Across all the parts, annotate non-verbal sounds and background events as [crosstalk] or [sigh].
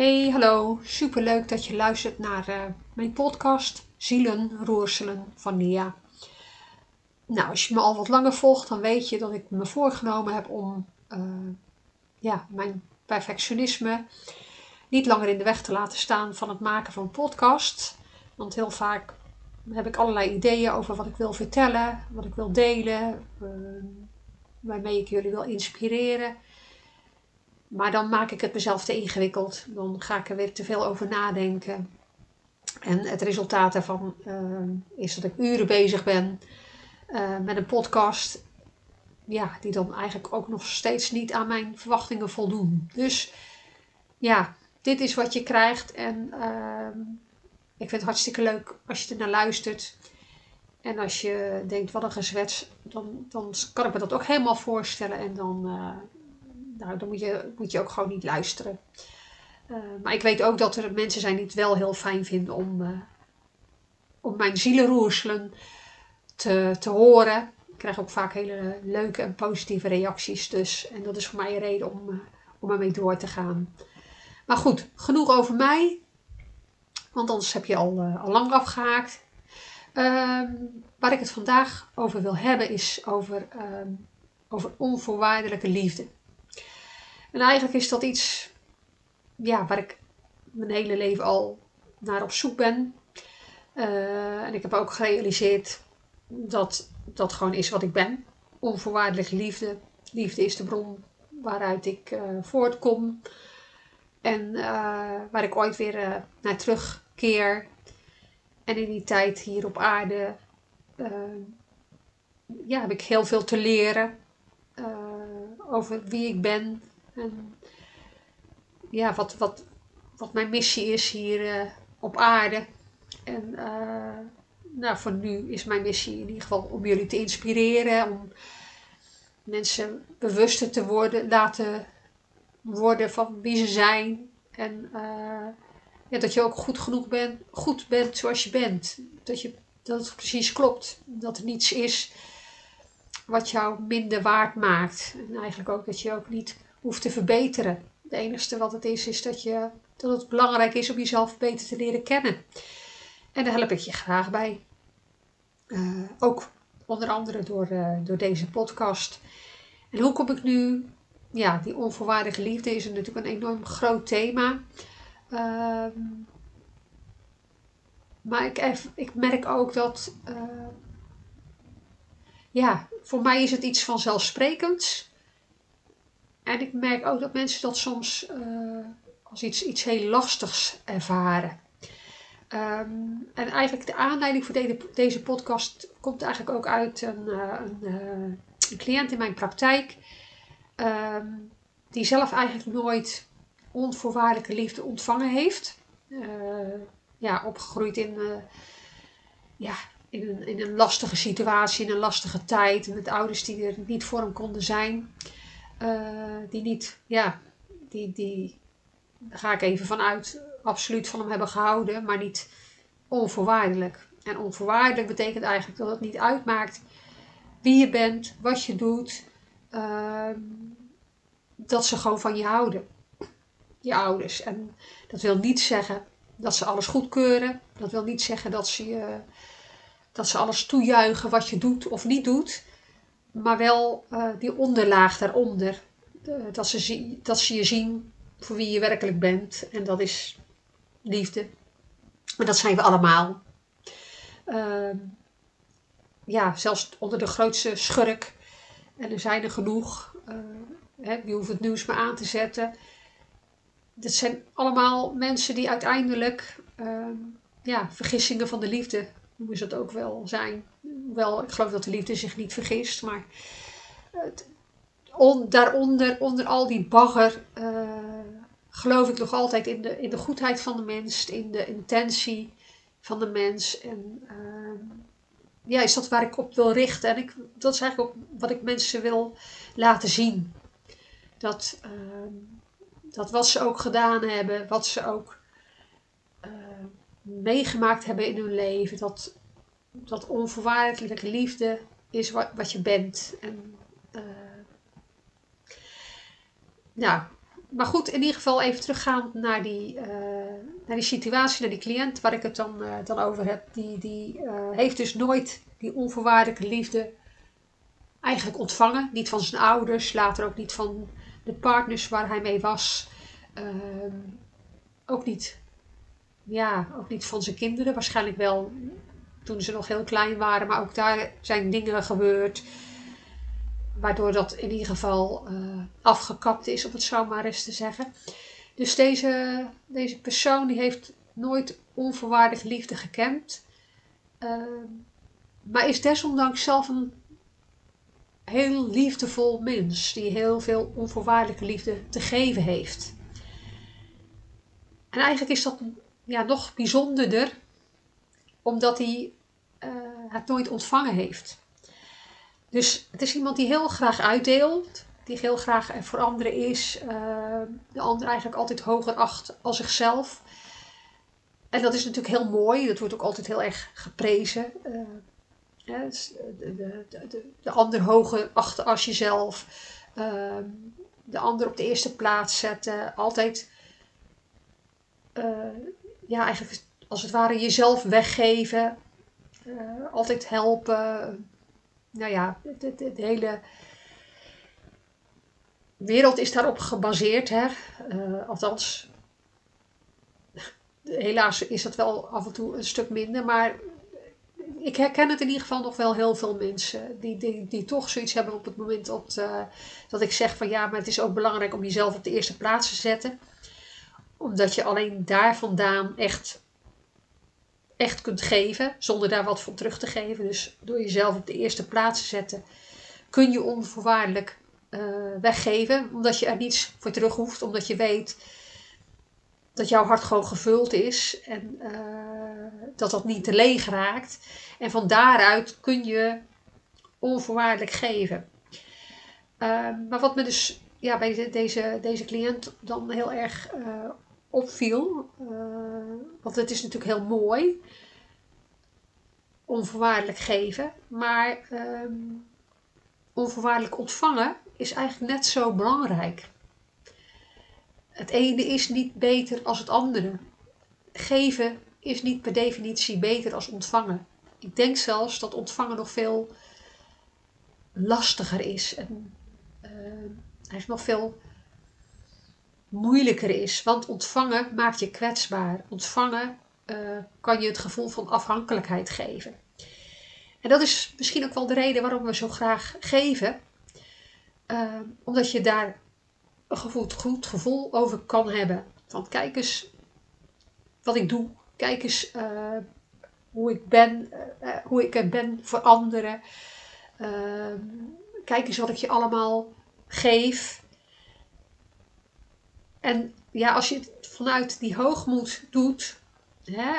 Hey, hallo. Superleuk dat je luistert naar uh, mijn podcast Zielen Roerselen van Nia. Nou, als je me al wat langer volgt, dan weet je dat ik me voorgenomen heb om uh, ja, mijn perfectionisme niet langer in de weg te laten staan van het maken van podcast. Want heel vaak heb ik allerlei ideeën over wat ik wil vertellen, wat ik wil delen, uh, waarmee ik jullie wil inspireren. Maar dan maak ik het mezelf te ingewikkeld. Dan ga ik er weer te veel over nadenken. En het resultaat daarvan uh, is dat ik uren bezig ben uh, met een podcast. Ja, die dan eigenlijk ook nog steeds niet aan mijn verwachtingen voldoen. Dus ja, dit is wat je krijgt. En uh, ik vind het hartstikke leuk als je er naar luistert. En als je denkt, wat een gezwets, dan, dan kan ik me dat ook helemaal voorstellen. En dan, uh, nou, dan moet, je, moet je ook gewoon niet luisteren. Uh, maar ik weet ook dat er mensen zijn die het wel heel fijn vinden om, uh, om mijn zielenroerselen te, te horen. Ik krijg ook vaak hele leuke en positieve reacties. Dus, en dat is voor mij een reden om, om ermee door te gaan. Maar goed, genoeg over mij. Want anders heb je al, al lang afgehaakt. Um, waar ik het vandaag over wil hebben is over, um, over onvoorwaardelijke liefde. En eigenlijk is dat iets ja, waar ik mijn hele leven al naar op zoek ben. Uh, en ik heb ook gerealiseerd dat dat gewoon is wat ik ben. Onvoorwaardelijke liefde. Liefde is de bron waaruit ik uh, voortkom. En uh, waar ik ooit weer naar terugkeer. En in die tijd hier op aarde ja, heb ik heel veel te leren over wie ik ben, en ja, wat, wat, wat mijn missie is hier uh, op aarde. En uh, nou, voor nu is mijn missie in ieder geval om jullie te inspireren. Om mensen bewuster te worden, laten worden van wie ze zijn. En uh, ja, dat je ook goed genoeg bent, goed bent zoals je bent. Dat, je, dat het precies klopt. Dat er niets is wat jou minder waard maakt. En eigenlijk ook dat je ook niet hoeft te verbeteren. Het enige wat het is, is dat, je, dat het belangrijk is om jezelf beter te leren kennen. En daar help ik je graag bij. Uh, ook onder andere door, uh, door deze podcast. En hoe kom ik nu? Ja, die onvoorwaardige liefde is natuurlijk een enorm groot thema. Uh, maar ik, ik merk ook dat. Uh, ja, voor mij is het iets vanzelfsprekends. En ik merk ook dat mensen dat soms uh, als iets, iets heel lastigs ervaren. Um, en eigenlijk de aanleiding voor de, deze podcast komt eigenlijk ook uit een, uh, een, uh, een cliënt in mijn praktijk. Um, die zelf eigenlijk nooit onvoorwaardelijke liefde ontvangen heeft. ja, opgegroeid in, ja, in, een, in een lastige situatie, in een lastige tijd. Met ouders die er niet voor hem konden zijn. Uh, die niet, ja, die, die, daar ga ik even vanuit, absoluut van hem hebben gehouden, maar niet onvoorwaardelijk. En onvoorwaardelijk betekent eigenlijk dat het niet uitmaakt wie je bent, wat je doet, uh, dat ze gewoon van je houden, je ouders. En dat wil niet zeggen dat ze alles goedkeuren, dat wil niet zeggen dat ze, je, dat ze alles toejuichen wat je doet of niet doet maar wel uh, die onderlaag daaronder. Uh, dat, ze dat je zien voor wie je werkelijk bent. En dat is liefde. Maar dat zijn we allemaal. Uh, ja, zelfs onder de grootste schurk. En er zijn er genoeg. Uh, hè, die hoeft het nieuws maar aan te zetten. Dat zijn allemaal mensen die uiteindelijk ehm, ja, vergissingen van de liefde ze het ook wel zijn. Wel, ik geloof dat de liefde zich niet vergist, maar het, on, daaronder, onder al die bagger, uh, geloof ik nog altijd in de, in de goedheid van de mens, in de intentie van de mens. En uh, ja, is dat waar ik op wil richten. En ik, dat is eigenlijk ook wat ik mensen wil laten zien. Dat, uh, dat wat ze ook gedaan hebben, wat ze ook meegemaakt hebben in hun leven. Dat, dat onvoorwaardelijke liefde is wat, wat je bent. En, uh, nou, maar goed, in ieder geval even teruggaan naar die, uh, naar die situatie, naar die cliënt waar ik het dan, uh, dan over heb. Die, die heeft dus nooit die onvoorwaardelijke liefde eigenlijk ontvangen. Niet van zijn ouders, later ook niet van de partners waar hij mee was. Ehm, ook niet, ja, ook niet van zijn kinderen. Waarschijnlijk wel toen ze nog heel klein waren, maar ook daar zijn dingen gebeurd. Waardoor dat in ieder geval uh, afgekapt is, om het zo maar eens te zeggen. Dus deze, deze persoon die heeft nooit onvoorwaardige liefde gekend. Uh, maar is desondanks zelf een heel liefdevol mens. Die heel veel onvoorwaardelijke liefde te geven heeft. En eigenlijk is dat ja, nog bijzonderder. Omdat hij uh, het nooit ontvangen heeft. Dus het is iemand die heel graag uitdeelt, die heel graag voor anderen is, uh, de ander eigenlijk altijd hoger acht als zichzelf. En dat is natuurlijk heel mooi, dat wordt ook altijd heel erg geprezen. Uh, de, de, de, de, ander hoger achten als jezelf, uh, de ander op de eerste plaats zetten, altijd, ja, eigenlijk als het ware jezelf weggeven, altijd helpen nou ja, de, hele wereld is daarop gebaseerd. Hè? Uh, althans, helaas is dat wel af en toe een stuk minder. Maar ik herken het in ieder geval nog wel heel veel mensen. Die, die, die toch zoiets hebben op het moment dat, uh, dat ik zeg van ja, maar het is ook belangrijk om jezelf op de eerste plaats te zetten. Omdat je alleen daar vandaan echt echt kunt geven, zonder daar wat voor terug te geven. Dus door jezelf op de eerste plaats te zetten, kun je onvoorwaardelijk uh, weggeven, omdat je er niets voor terug hoeft, omdat je weet dat jouw hart gewoon gevuld is en uh, dat dat niet te leeg raakt. En van daaruit kun je onvoorwaardelijk geven. Uh, maar wat me dus ja, bij deze, deze cliënt dan heel erg opviel. Uh, want het is natuurlijk heel mooi. Onvoorwaardelijk geven. Maar um, onvoorwaardelijk ontvangen is eigenlijk net zo belangrijk. Het ene is niet beter als het andere. Geven is niet per definitie beter als ontvangen. Ik denk zelfs dat ontvangen nog veel lastiger is. En uh, eigenlijk nog veel moeilijker is. Want ontvangen maakt je kwetsbaar. Ontvangen uh, kan je het gevoel van afhankelijkheid geven. En dat is misschien ook wel de reden waarom we zo graag geven. Uh, omdat je daar een goed, goed gevoel over kan hebben. Van kijk eens wat ik doe. Kijk eens uh, hoe ik ben, hoe ik er ben voor anderen. kijk eens wat ik je allemaal geef. En ja, als je het vanuit die hoogmoed doet, hè,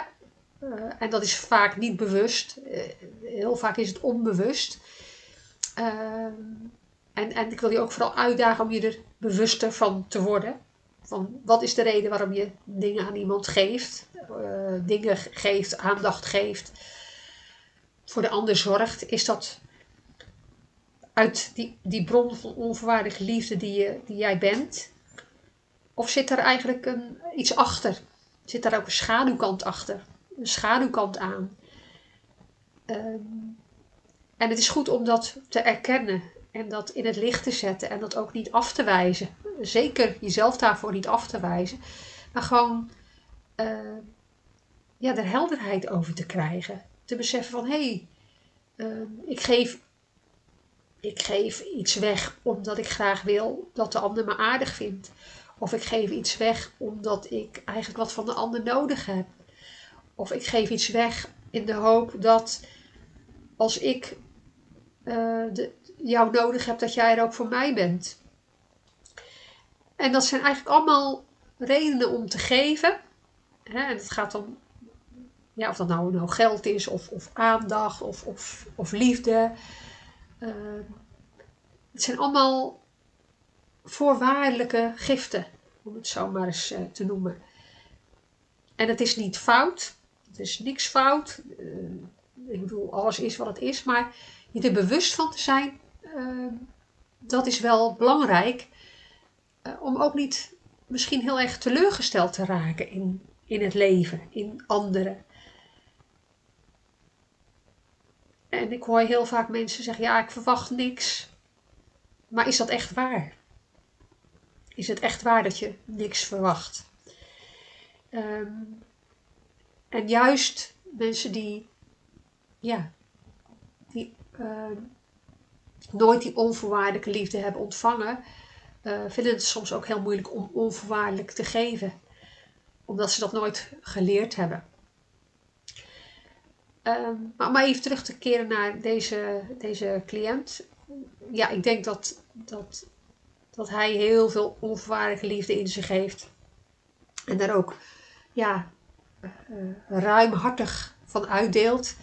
uh, en dat is vaak niet bewust, uh, heel vaak is het onbewust. Uh, en, en ik wil je ook vooral uitdagen om je er bewuster van te worden. Van wat is de reden waarom je dingen aan iemand geeft, dingen geeft, aandacht geeft, voor de ander zorgt. Is dat uit die, die bron van onvoorwaardige liefde die, je, die jij bent? Of zit er eigenlijk een, iets achter? Zit daar ook een schaduwkant achter? Een schaduwkant aan? Um, en het is goed om dat te erkennen en dat in het licht te zetten en dat ook niet af te wijzen. Zeker jezelf daarvoor niet af te wijzen, maar gewoon uh, ja, er helderheid over te krijgen. Te beseffen van hé, hey, uh, ik, geef, ik geef iets weg omdat ik graag wil dat de ander me aardig vindt. Of ik geef iets weg omdat ik eigenlijk wat van de ander nodig heb. Of ik geef iets weg in de hoop dat als ik uh, de, jou nodig heb, dat jij er ook voor mij bent. En dat zijn eigenlijk allemaal redenen om te geven. Hè? En het gaat dan, ja, of dat nou, geld is, of, of aandacht, of, of, of liefde. Uh, het zijn allemaal voorwaardelijke giften, om het zo maar eens uh, te noemen. En het is niet fout, het is niks fout. Uh, ik bedoel, alles is wat het is, maar je er bewust van te zijn, uh, dat is wel belangrijk. om ook niet misschien heel erg teleurgesteld te raken in, in het leven, in anderen. En ik hoor heel vaak mensen zeggen: Ja, ik verwacht niks. Maar is dat echt waar? Is het echt waar dat je niks verwacht? Ehm, en juist mensen die, ja, die ehm, nooit die onvoorwaardelijke liefde hebben ontvangen, uh, vinden het soms ook heel moeilijk om onvoorwaardelijk te geven, omdat ze dat nooit geleerd hebben. Ehm, maar om even terug te keren naar deze, deze cliënt. Ja, ik denk dat, dat, dat hij heel veel onvoorwaardelijke liefde in zich heeft. En daar ook ja, uh, ruimhartig van uitdeelt.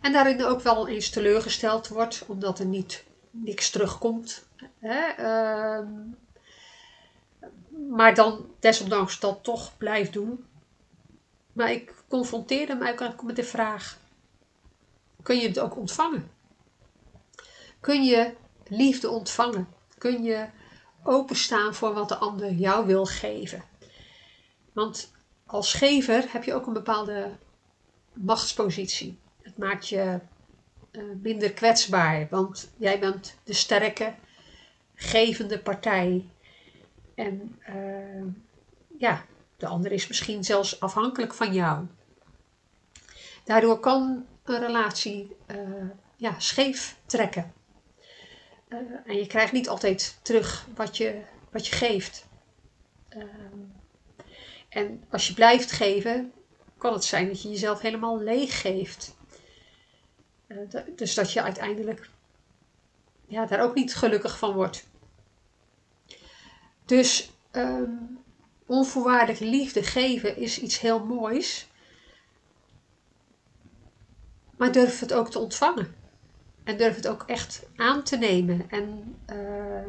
En daarin ook wel eens teleurgesteld wordt, omdat er niet niks terugkomt. Hè? Ehm, maar dan desondanks dat toch blijft doen. Maar ik confronteerde hem eigenlijk met de vraag: kun je het ook ontvangen? Kun je liefde ontvangen? Kun je openstaan voor wat de ander jou wil geven? Want als gever heb je ook een bepaalde machtspositie. Het maakt je uh, minder kwetsbaar, want jij bent de sterke, gevende partij. En uh, ja, de ander is misschien zelfs afhankelijk van jou. Daardoor kan een relatie uh, ja, scheef trekken. En je krijgt niet altijd terug wat je, wat je geeft. Ehm, en als je blijft geven, kan het zijn dat je jezelf helemaal leeg geeft. Uh, dus dat je uiteindelijk ja, daar ook niet gelukkig van wordt. Dus um, onvoorwaardelijke liefde geven is iets heel moois. Maar durf het ook te ontvangen. En durf het ook echt aan te nemen. En uh,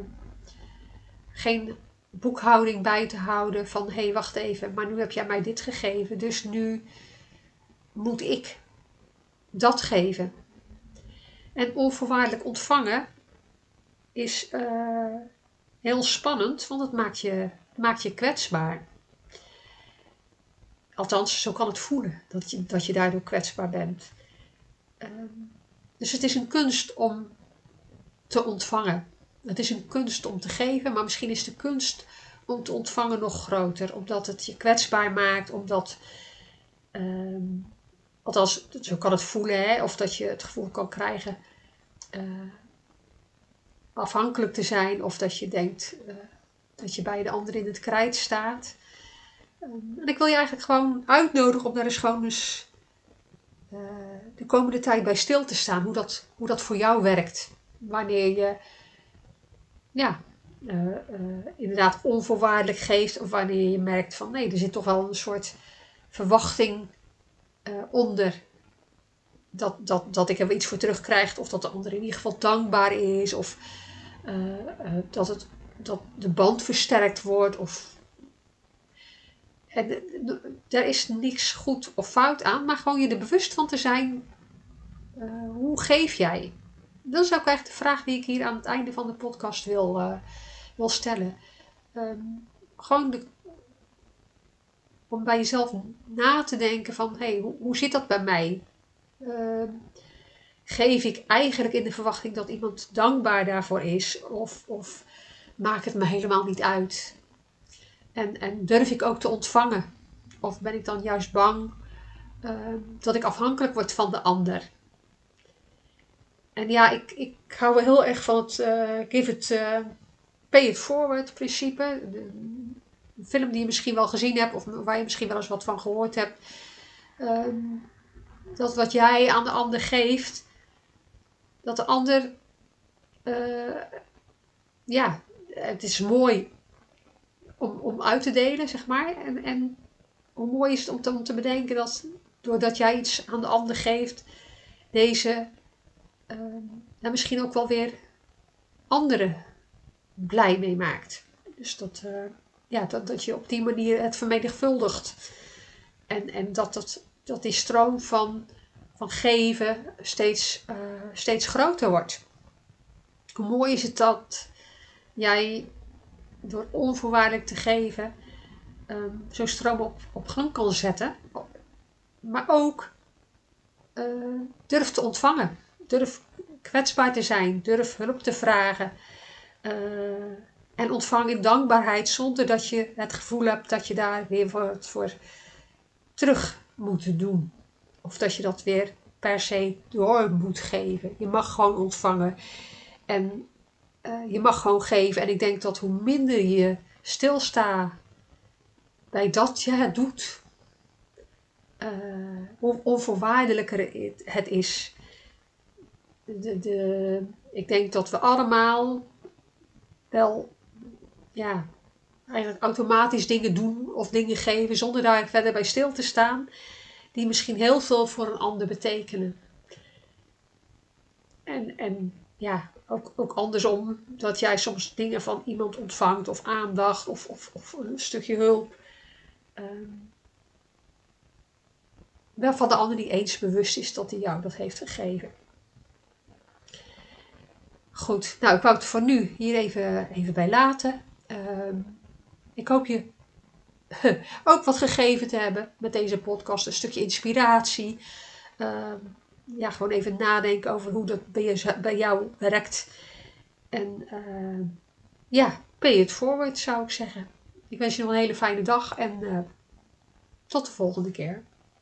geen boekhouding bij te houden van hé, hey, wacht even, maar nu heb jij mij dit gegeven, dus nu moet ik dat geven. En onvoorwaardelijk ontvangen is uh, heel spannend, want het maakt je, maakt je kwetsbaar. Althans, zo kan het voelen, dat je, dat je daardoor kwetsbaar bent. Uh, dus het is een kunst om te ontvangen. Het is een kunst om te geven, maar misschien is de kunst om te ontvangen nog groter. Omdat het je kwetsbaar maakt, omdat, um, althans, zo kan het voelen, hè, of dat je het gevoel kan krijgen uh, afhankelijk te zijn, of dat je denkt uh, dat je bij de ander in het krijt staat. Um, en ik wil je eigenlijk gewoon uitnodigen om daar eens gewoon eens uh, de komende tijd bij stil te staan, hoe dat, hoe dat voor jou werkt. Wanneer je ja, uh, uh, inderdaad onvoorwaardelijk geeft. Of wanneer je merkt van nee, er zit toch wel een soort verwachting onder. Dat, dat, dat ik er iets voor terugkrijg. Of dat de ander in ieder geval dankbaar is. Of dat, het, dat de band versterkt wordt. Of daar is niks goed of fout aan. Maar gewoon je er bewust van te zijn. hoe geef jij? dat is ook echt de vraag die ik hier aan het einde van de podcast wil, uh, wil stellen. Um, gewoon om bij jezelf na te denken van, hé, hey, hoe, hoe, zit dat bij mij? Um, geef ik eigenlijk in de verwachting dat iemand dankbaar daarvoor is? Of, of maakt het me helemaal niet uit? En, en durf ik ook te ontvangen? Of ben ik dan juist bang uh, dat ik afhankelijk word van de ander? En ja, ik, ik hou wel heel erg van het uh, give it, uh, pay it forward principe. Een film die je misschien wel gezien hebt of waar je misschien wel eens wat van gehoord hebt. Um, dat wat jij aan de ander geeft, dat de ander, uh, ja, het is mooi om, uit te delen, zeg maar. En, en hoe mooi is het om te, om te bedenken dat doordat jij iets aan de ander geeft, deze uh, daar misschien ook wel weer anderen blij mee maakt. Dus dat, uh, ja, dat, dat je op die manier het vermenigvuldigt. En, en dat, dat, dat die stroom van, van geven steeds, uh, steeds groter wordt. Hoe mooi is het dat jij door onvoorwaardelijk te geven, um, zo'n stroom op, op gang kan zetten. Maar ook uh, durf te ontvangen. Durf kwetsbaar te zijn. Durf hulp te vragen. Uh, en ontvang in dankbaarheid zonder dat je het gevoel hebt dat je daar weer wat voor terug moet doen. Of dat je dat weer per se door moet geven. Je mag gewoon ontvangen. En uh, je mag gewoon geven. En ik denk dat hoe minder je stilstaat bij dat je het doet, uh, hoe onvoorwaardelijker het is. De, de, ik denk dat we allemaal wel ja, eigenlijk automatisch dingen doen of dingen geven zonder daar verder bij stil te staan, die misschien heel veel voor een ander betekenen. En, en ja, ook, ook andersom, dat jij soms dingen van iemand ontvangt of aandacht of, of, of een stukje hulp. Um, waarvan de ander niet eens bewust is dat hij jou dat heeft gegeven. Goed, nou ik wou het voor nu hier even, even bij laten. Ehm, ik hoop je [laughs] ook wat gegeven te hebben met deze podcast. Een stukje inspiratie. Ehm, ja, gewoon even nadenken over hoe dat bij, je, bij jou werkt. En uh, ja, pay it forward zou ik zeggen. Ik wens je nog een hele fijne dag en uh, tot de volgende keer.